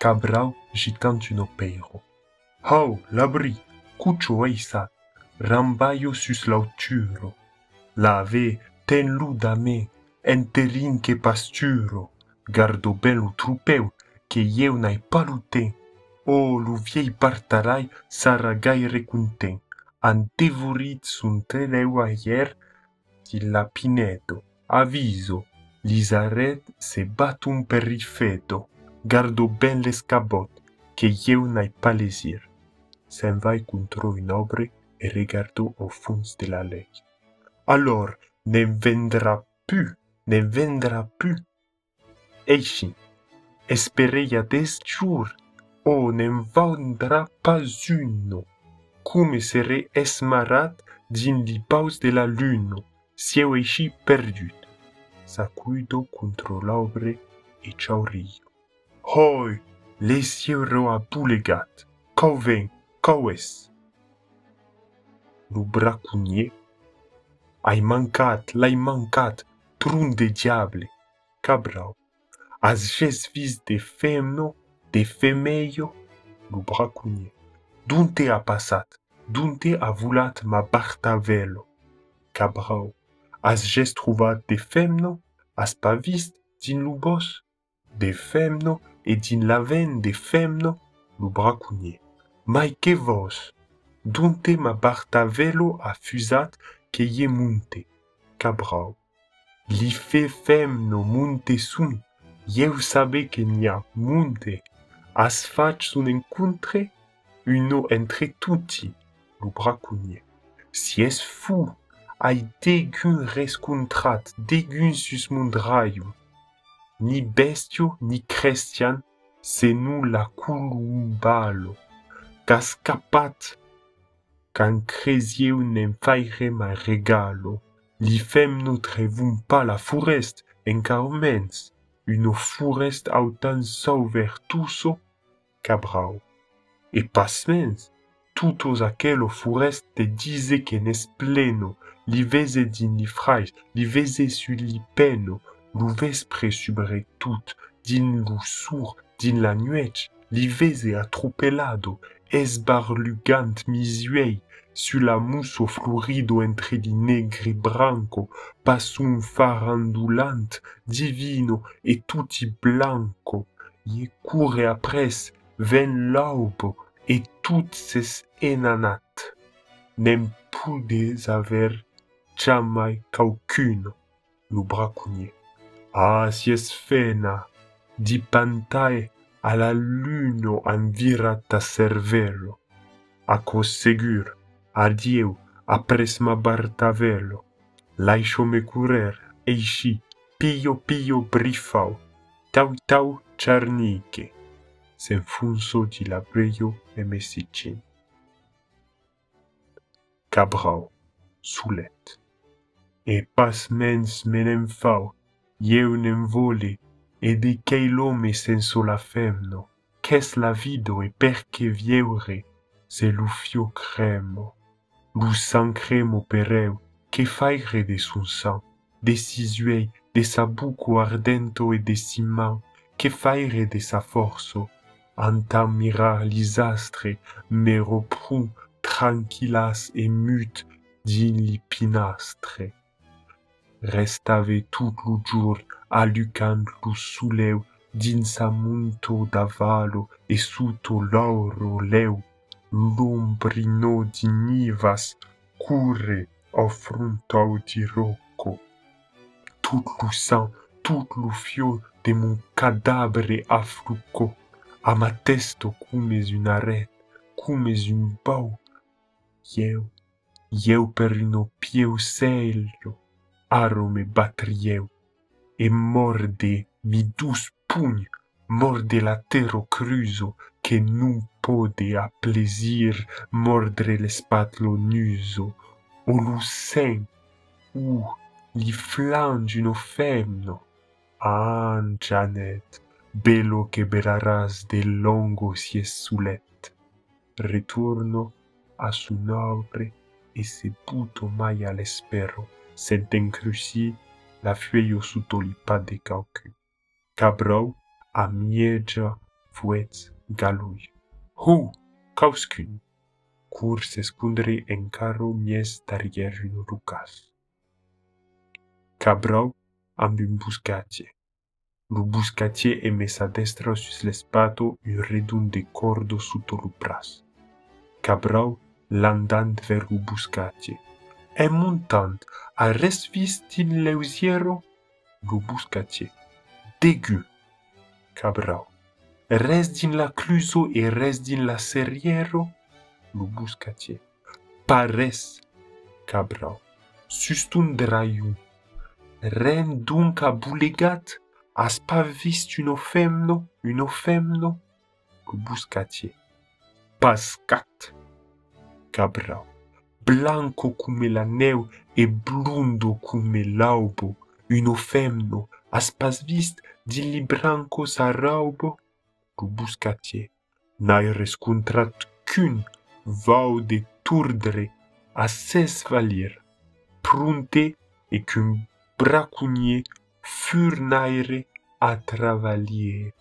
Cabrao gitante no peiro. Ho, labri, cucho eisat, rambaio sus lauturo. Lave, ten ludame, enterin que pasturo, gardo belo trupeu, que eu n'ai pas luté. Oh, lu viei partarai sara gaire content, antevorit sunt teleu ayer, la aviso, Lizaret se batum per rifeto, gardo ben l'escabot, que eu n'ai pas lésir. Se'n vai contro une et regardo au fond de la lei. Alors, ne vendra pu, ne vendra pu. Eishi, espereia des jours, oh, ne vendra pas uno. Come sere esmarat li paus de la lune, si eishi perdut. Sacudo contro l'obre e ciao. Hoi, lesieu roa pulegat, cau ven, cau es. Lo bracunier. Ai mancat, l'ai mancat, trun de diable, cabrau. As ges vis de femno, de femeio, lo bracunier. D'un te a passat, d'un te a volat ma bartavelo, cabrau. As ges trouvat de femno, as pa vist, din lo bos, de femno, de femeio, e din laven de femno, lu bracunier. Mai que vos, dunte ma bartavelo a fusat que ye munte, cabrau. Li fe femno munte sun, eu sabe que nia munte, as fac sun encontre, uno entre tutti, lu bracunier. Si es fou, ai degun rescontrat, degun sus mundraiu. Ni bestio, ni christian, se nu la culumbalo. Cascapat, can cresieu nem faire ma regalo. Li fem no trevum pas la forest, en carmens, uno forest autan sauvertuso, cabrau. E pasmens, tutos aquelo forest te dize que nes pleno, li veze din li frais, li veze su li peno, lu vespre subre tout, din sur, din la nuech, li veze atropelado, esbarlugant misuei, su la muso florido entre di negri branco, passum farandulant, divino e tutti blanco, ie cure apres, ven laupo, e tut ses enanat. Nem pudes aver jamais lu bracunier. Ah, si es fena, di pantae a la luno anvira ta cervelo. A cos segur, adieu, apres ma bartavelo. Laiscio me curer, eishi, pio pio brifau, tau tau charnique. S'enfunso di labrio e messicin. Cabrau, sulet. E pas mens menem fau, eu nem vole, e de l'homme senso la femno, qu'es la vido e perche vieure, se l'ufio cremo, sang cremo pereu, che faire de son sang, de sisuei, de sa buco ardento e de si man, che faire de sa forzo, antam mirar lisastre, me repru tranquillas e mut din li pinastre. restave tout lo jour alucant lo soleu dins sa monto d'avalo e suto l'auro leu. L'ombrino di nivas cure au frontau di rocco. Tout lo sang tout lo fio de mon cadavre afruco a ma testo cumes un aret cumes un bau Eu, eu per un opieu sello arro me batrièu e morde mi dus pugn morde la terro cruzo que non pode a plesir mordre l'espatlo nuso o lo sen ou li flange uno femno an ah, janet bello que beraràs de longo si es solet. Retorno a son aure e se puto mai a l'espero s'est encrucié la feuille au soutolipa de calcul. Cabrau a mièja fouet galouille. Hou, causcun. Cours s'escondre en carro mies d'arrière une rucas. Cabrau amb un buscatge. Lo buscatier e me sa destra sus l'espato un redun de cordo sotto lo bras. Cabrau l'andant ver lo buscatier e montant a resvis din leusièro lo buscatier. Degu, cabrau. Res din la cluso e res din la serriero lo buscatier. Pares, cabrau. Sustun draiu. Ren donc a boulegat as pas vist un ofemno, un ofemno, le buscatier. Pascat, cabrao. Blanco come la neu e blundo come l'aubo. Une femno. Has pas vist di li branco sa raubo? Lu buscatie. N'ai rescontrat cun vau de turdre a ses valir. Prunte e cun bracunier furnaire a travalier.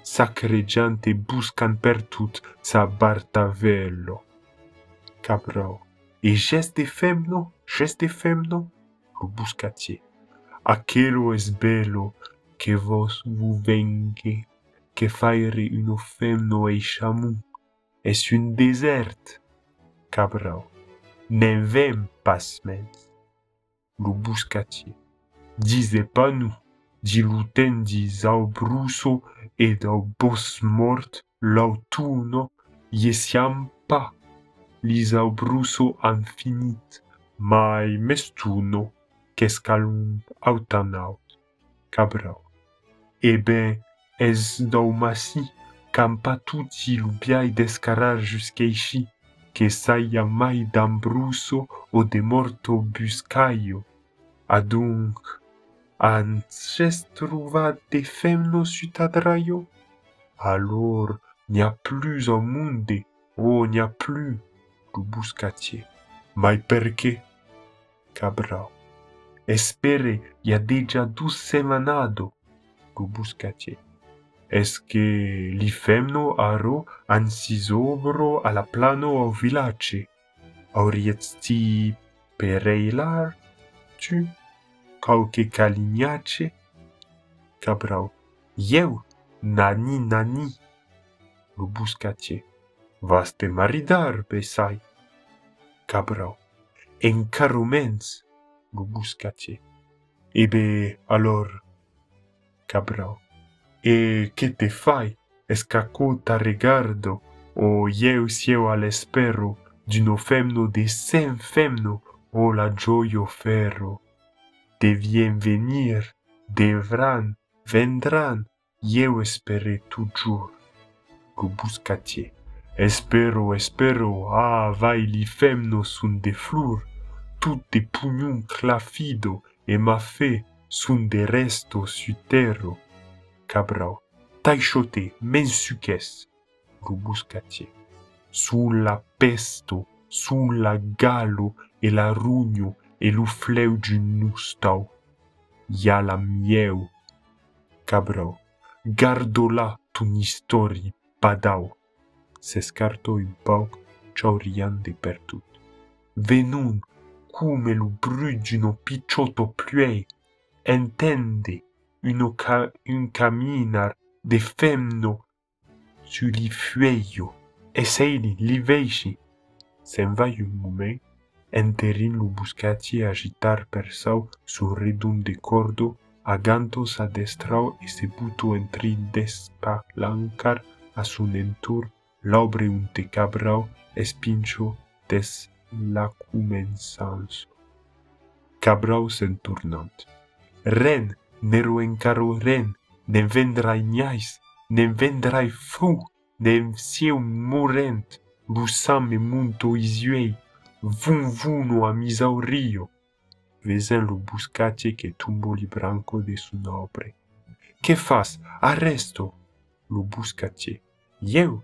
Sacreggiante buscan per tut sa bartavello. Cabrao. E geste femno, geste femno, lo buscatie. Aquelo es bello que vos vous vengue, que faire uno femno e chamu. Es un desert. Cabrao. Ne vem pas mens. Lo buscatie. Disait pas nous. dilutendi Zaubruso ed aubos mort l'autunno iesiam pa Bruso infinit mai mestuno qu'escalum autanaut cabrau e ben es daumasi campa tutti lubiai descarar jusqu'eici che saia mai d'ambruso o de morto buscaio. Adunc trouva des femmes sut adraio? Alors, n'y a plus au monde, oh, n'y plus, buscatier. Mai perquè? Cabrau. Espere, ya deja dus semanado, lo buscatier. Es que li femno aro an sisobro a la plano au vilace. Auriet ti pereilar, tu, cauque calignace? Cabrau. Jeu, nani, nani. Lo buscatier. Vaste maridar, besai. En carumens, lu buscatie, ebe, alor, cabrau, e che te fai, escacota regardo, o eu sieu al espero, d'uno femno de sem femno, o la gioio ferro, devien venir, devran, vendran, eu espere toujours. Go. Espero, espero, ah, vai li femno sun de flur, tout de pugnum clafido e ma fe sun de resto sutero. Cabrao, taishote, mensuques, go buscatie. Sulla pesto, sulla galo e la rugno e lu fleu du nustau. Ja la mieu. Cabrau, gardo la ton histori s'escarto un pauc chaurian de pertut. Venun, cume lo brut d'uno picciotto pluè, entende uno ca un caminar de femno su li fueio, e seili li veixi. Se'n va un moment, enterin lo buscati a agitar per sau su redun de cordo, aganto s'adestrau e se buto entri despa l'ancar a su entorn l'obre un te cabrau espincho des la comensanço. Cabrau sen tornant. Ren, nero encaro ren, ne vendrai niais, ne vendrai fou, ne sieu morent, busam me munto isuei, vun vuno a misaurio. Vezen lo buscatie che tumbo li branco de su nobre. Che fas? Arresto! Lo buscatie. Ieu!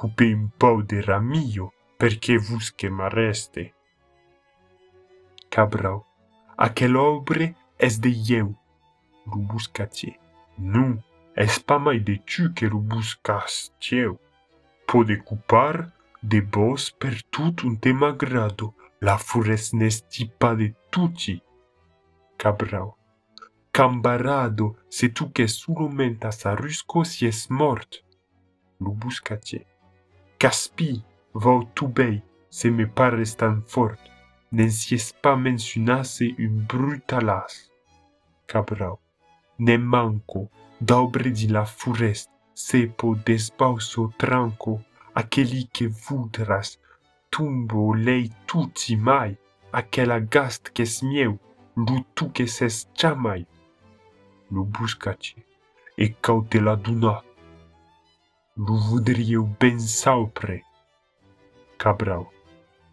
coupé un pau de ramillo perquè vos que m'arreste. Cabrau, aquel obre es de lleu, lo buscatier. Non, es pa mai de tu que lo buscas lleu. Pode coupar de vos per tout un tema grado, la fures n'esti pa de tutti. Cabrau, cambarado, se tu que solo mentas a rusco si es mort. Lo buscatier. Caspi, vau tu bei, se me pares tan fort, nen si es pas mencionase un brutalas. Cabrao. Ne manco, d'obre di la forest, sepo despauso tranco, aqueli che vudras, tumbo lei tutti mai, aquela gast che smieu, lu tu che ses chamai. Buscaci, e cautela duna. Lu vudrieu ben saupre. Cabrau,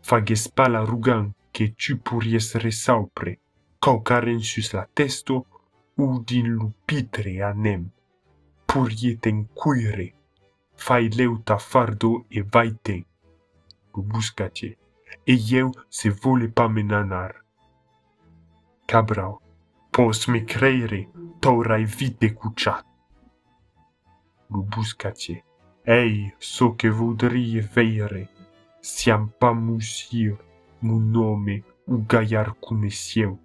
fages pa la rugan che tu pourries resaupre, caucaren sus la testo, u din lupitre anem. Purietem cuire, fai leuta fardo e vaite. Lu buscace, e eu se vole pa menanar. Cabrau, pos me creire, taurai vite cuciat. Lu buscace, ei, so che vodrie veire, siam pa musir, mon nome, u gaiar come sieu.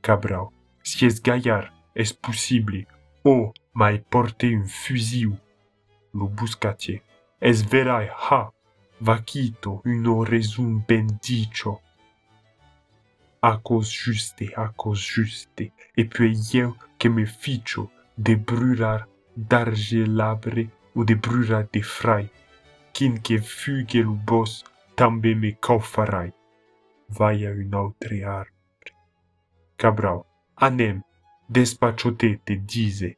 Cabrau, si es gaiar, es possible, oh, mai porte un fusil. Lo buscatie, es verai, ha, vaquito, uno resum bendicio. A cos juste, a cos juste, e puis eu que me ficho de brular d'argelabre ou de frai, kin que fugue lo bos, tambe me caufarai. Vai a un autre arbre. Cabral, anem, despachote te dize,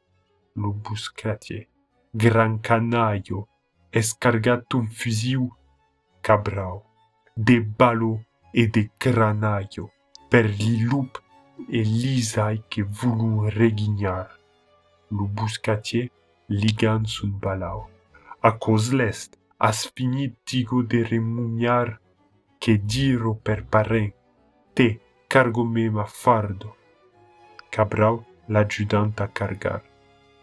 lo buscatie, gran canaio, escargat un fusil, Cabral, de balo e de granaio, per li lup e lisai che volun regignar. Lo buscatie ligan sun balau. A cos lest, as finit digo de remuniar, che diro per paren, te cargo me ma fardo. Cabral l'adjudant a cargar.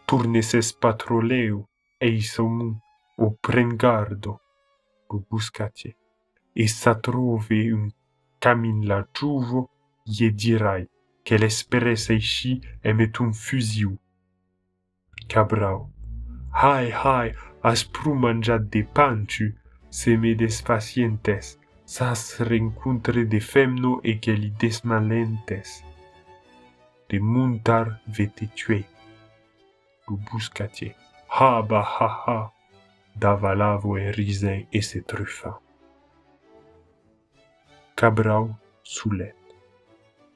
Turneses patroleu, ei somun, o pren gardo, lo buscatie. E sa trove un camin la giuvo, ye dirai, che l'esperes eici e met un fusiu. Cabral. Hai, hai, as pru manjat de panchu, se me despacientes, sas rencontre de femno e que li desmalentes. De muntar vete tue. Lo buscatie. Ha, ba, ha, ha. Davalavo e risen e se trufa. Cabrau soulet.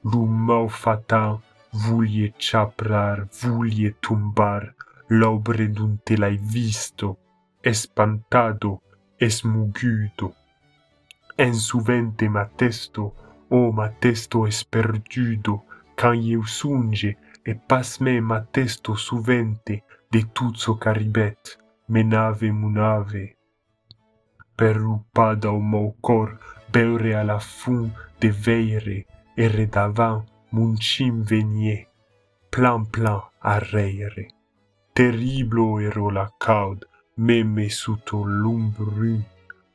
Lo mau fatal voulie chaprar, voulie tombar, l'obre d'un telai visto, espantado, esmugudo. En suvente m'atesto, o oh, m'atesto esperdudo, can eu sunge, e pas me m'atesto suvente de tutso caribet, me nave munave. Per rupada o mou cor, beure a la fun de veire, e redavant, mun cim venie, plan plan a reire. Terriblo ero la caud, meme suto l'umbrun,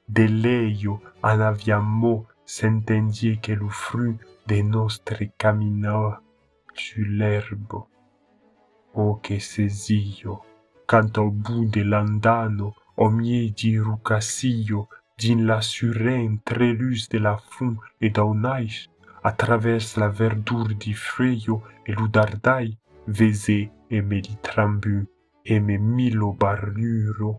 de leio anaviamo s'entendie che lo fru de nostre caminava su l'erbo. O che sesio, canto au bout de l'andano, o mie di rucasio, din la suren trelus de la fun e daunais, a travers la verdure di freio e l'udardai, vese e me li trambu, e me milo barluro,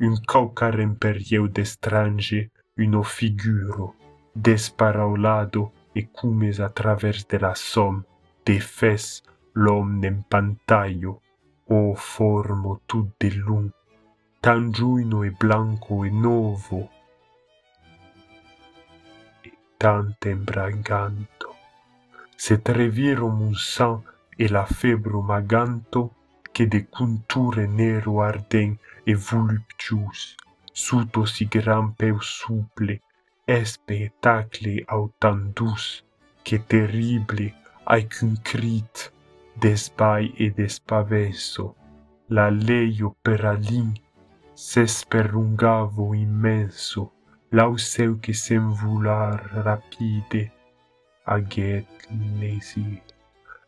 un caucarem per ieu d'estrange, uno figuro, desparaulado e cumes a travers de la som, de fes l'om n'empantaio, o formo tut de lun, tan giuino e blanco e novo, e tan tembraganto. Se trevirum un sang e la febro maganto que de conture nero arden e voluptius, suto si gran peu suple, espetacle e autandus, que terrible ai qu'un crit d'esbai e d'espavenso, la leio per alin s'esperungavo immenso, lau seu que s'envular rapide aguet lesit.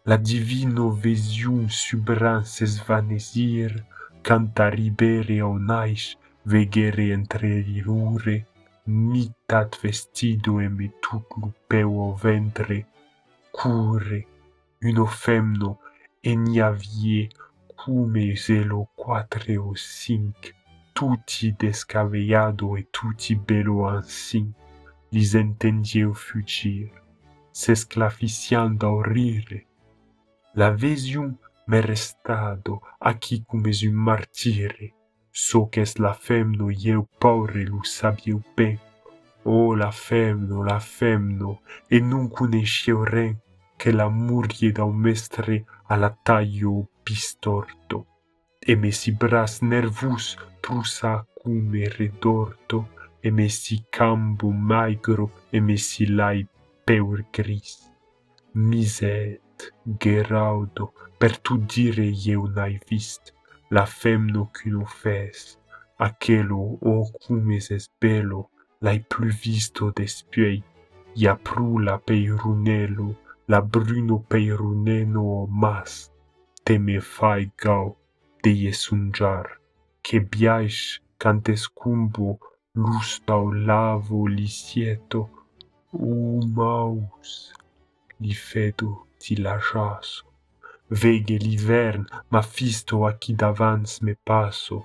La divino vision subran s'esvanesir, canta ribere o naish, vegere entre rirure, mitat vestido e me tut lupeu o ventre, cure, uno femno, eniavie, cume zelo quatre o cinq, tutti descabellado e tutti bello ansin, lis entendieu fugir, s'esclaficiando a rire. la vision m'è restato a chi come su martire. So che la femno e il paure lo sapevo ben. Oh, la femno, la femno, e non conoscevo re che l'amore da un mestre alla taglio pistorto. E me si bras nervus prusa come redorto, e me si cambo magro, e me si lai peur gris. Miser. Geraudo, per tu dire eu n-ai vist la femno qu'uno fes, Achelo, o oh, cum es bello, l'hai plus visto despiei, ia prula peirunello, la bruno peiruneno mas, te me fai gau de iesungiar, che biais cantescumbo lustau lavo lisieto, maus, li fedo ti la jaso. Vege l'hivern, ma fisto a qui d'avance me passo,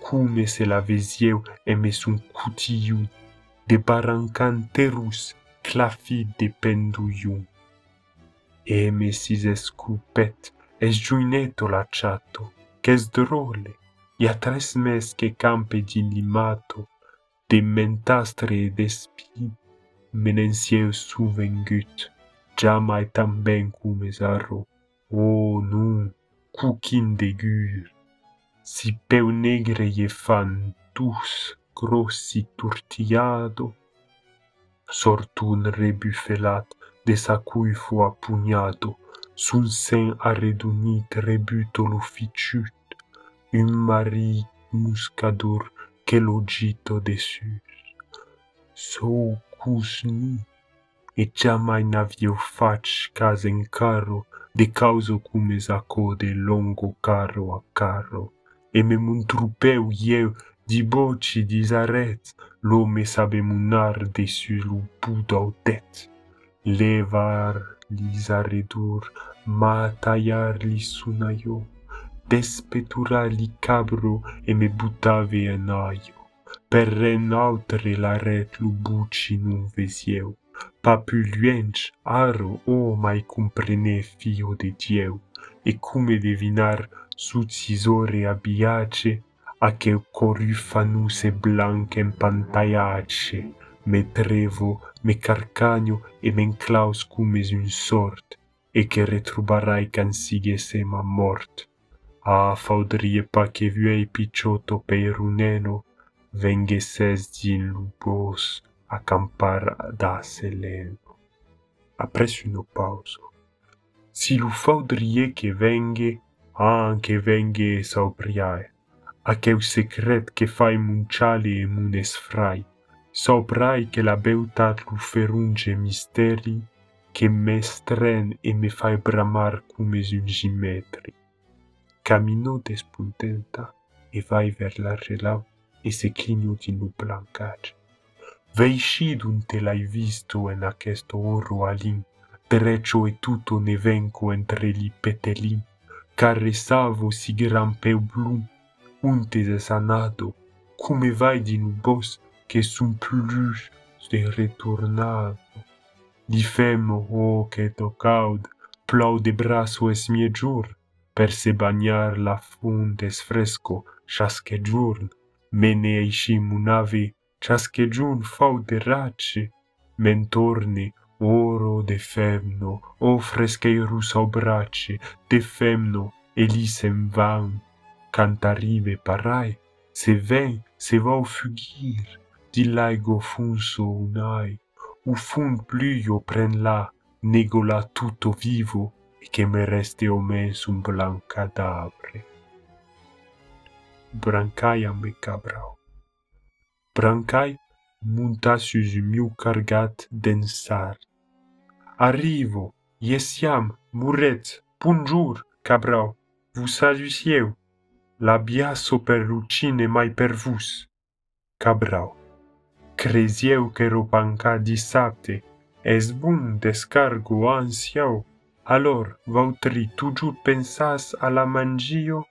come se la vesieu e me sun cutillou, de barancanterus clafi de penduium. E me sis escupet, es giuineto la chato, qu'es drole, i a tres mes che campe di limato, de mentastre e d'espin, menensieu suvengut, jamais também comes arro. Oh, non, cuquin de gur. Si peu negre e fan tous grossi turtiado, sortun rebufelat de sa cui fu apugnado, sun sen arredunit rebuto lo un mari muscador che logito dessus. So cus nus e jamais n'avio fac cas en carro, de causo cum de longo carro a carro, e me muntrupeu ieu di boci di zaret, lo me sabe munar dessus lu budau det. Levar li zaredur, ma tallar li sunaio, despetura li cabro e me butave en aio, per ren altre la ret lu buci nun vesieu papulluench aro o mai comprene fio de dieu e come devinar sud sisore a biace a che coru fanuse blanc en pantaiace me trevo me carcagno e men claus come un sort e che retrubarai can sigue sema mort. Ah, faudrie pa che vuei picciotto per un neno, venghe ses din lupos, acampar da selenvo. Apres un pauso. Si lo faudrie que venge, an que venge e saupriae. Aqueu secret que fai munchali e munes frai. Saupriae que la beutat lo ferunge misteri, que m'estren e me fai bramar cumes un gimetri. Camino despuntenta e vai ver la relau e se clino din lo blancatge. veiscidunte l'hai visto en aquesto oro alin, treccio e tutto ne venco entre li petelin, caressavo si grampeu blum, untes e sanado, come vai din bos che sun plus se retornavo. Di femo, oh, che tocaud, plaude braso es mie giur, per se bagnar la fonte fresco, chasque giorn, mene eiscim un ave chasque giun fau de racci, mentorni oro de femno, o fresche e russa o bracci, de femno e lì sem van, cantarive parai, se ven, se vau fugir, di laigo funso unai, u fun pluio pren la, nego la tutto vivo, e che me reste o mens un blanc cadavre. Brancaia me cabrao. Brancai monta sus un miu cargat d'ensar. Arrivo, yesiam, muret, bonjour, cabrau, vous salucieu. La biasso per lucine mai per vous. Cabrau. Crezieu que ro panca dissabte, es bon descargo ansiau. Alors, vautri, tu jur pensas a la mangio?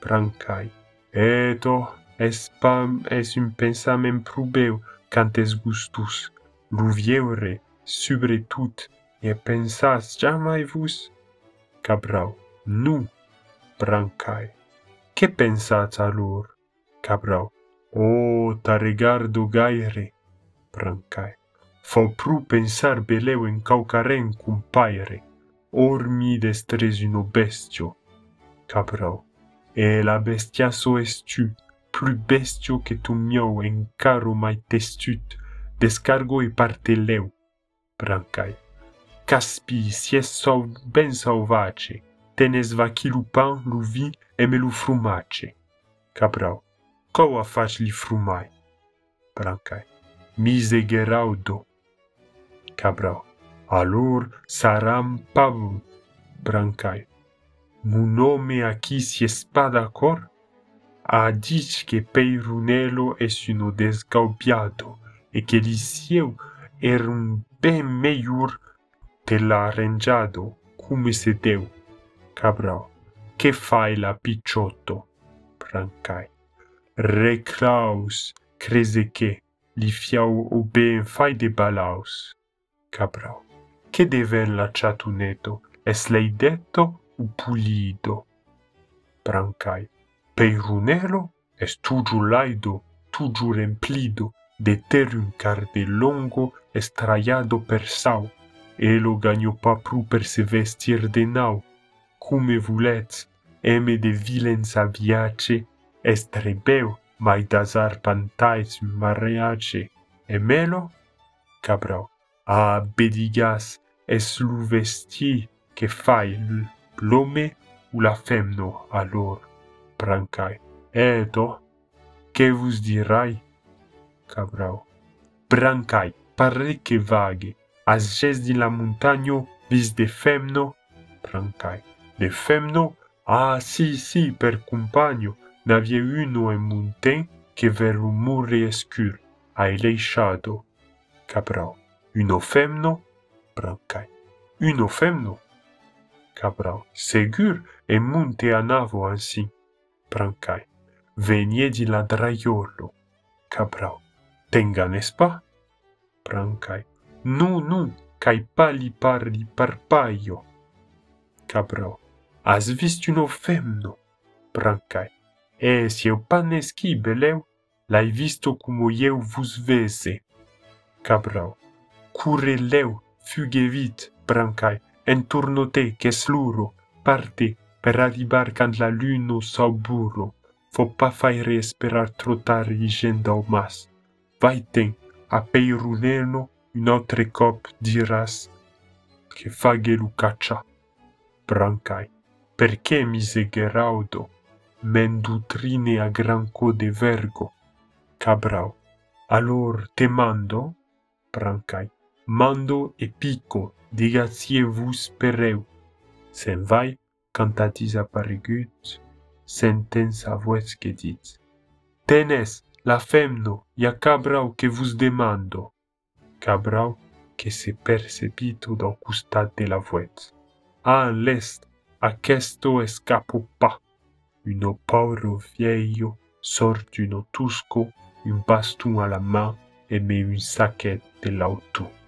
Brancai. Eto, eh, es pas es un pensament probeu quand es gustus. Lo vieure, subre tout, e pensas jamais vos? Cabrau, nu, brancai. Que pensats alor? Cabrau, oh, ta regardo gaire, brancai. Fa pru pensar beleu en caucaren cum paire, or mi destres uno bestio. Cabrau, e la bestiaso est tu, plus bestio que tu mio en caro mai testut, descargo e parte leu. Brancai. Caspi, si es sau ben sauvace, tenes vaci lu pan, lu vi, e me lu frumace. Cabrau. Cova faci li frumai? Brancai. Mise geraudo. Cabrau. Alor saram pavum. Brancai. Mu nome aqui si espada cor? a dit que Peirunello est um descalpiado e que Liceu era um bem melhor pela arranjado como se deu. Cabral, que fai la picciotto? Brancai. Reclaus, creze que, li fiau o ben fai de balaus. Cabral, que deven la chatuneto? Es leidetto u pulido? Brancai. Peirunelo est tugiu laido, tugiu remplido, deterium cardelongo estraiado per sau, elo gagno papru per se vestir de nau, cume vuleți, eme de vilența viace, estrebeu mai dazar pantais mareace, emelo, cabrau, a bedigas es lu vesti che fai l'ume u la femno alor. Brancai. Eto, che vos dirai? Cabrao. Brancai, che vaghe, as ges di la montagno vis de femno? Brancai. De femno? Ah, si, si, per compagno, n'avie uno en monten che ver un mure escur, ai leishado. Cabrao. Uno femno? Brancai. Uno femno? Cabrao. Segur, e monte a navo ansi. brancai. Veniegi la draiolo. Cabrao. Tenga, nespa? Brancai. Nu, nu, cae pali parli parpaio. Cabrao. As vist uno femno? Brancai. E si eu paneschi, beleu, l'hai visto como eu vos vese. Cabrao. Cure leu, fuge vit, brancai, entorno te, che sluro, parte, per arribar cant la luno sau burro. Fo pa faire esperar trotar igenda o mas. Vai ten, a peiruneno, un autre cop diras, che fage lucaccia. Brancai, perché mise geraudo, mendutrine a granco de vergo. Cabrao, alor te mando? Brancai, mando e pico, digatie vus pereu. Sen vai, cantatis apparigut, sentenza voes que dit. Tenes, la femno, ya cabrao que vos demando. Cabrao que se percepito do costat de la voet. Ah, l'est, aquesto escapo pa. Uno pauro vieillo sort d'uno tusco, un baston à la main et met une saquette de.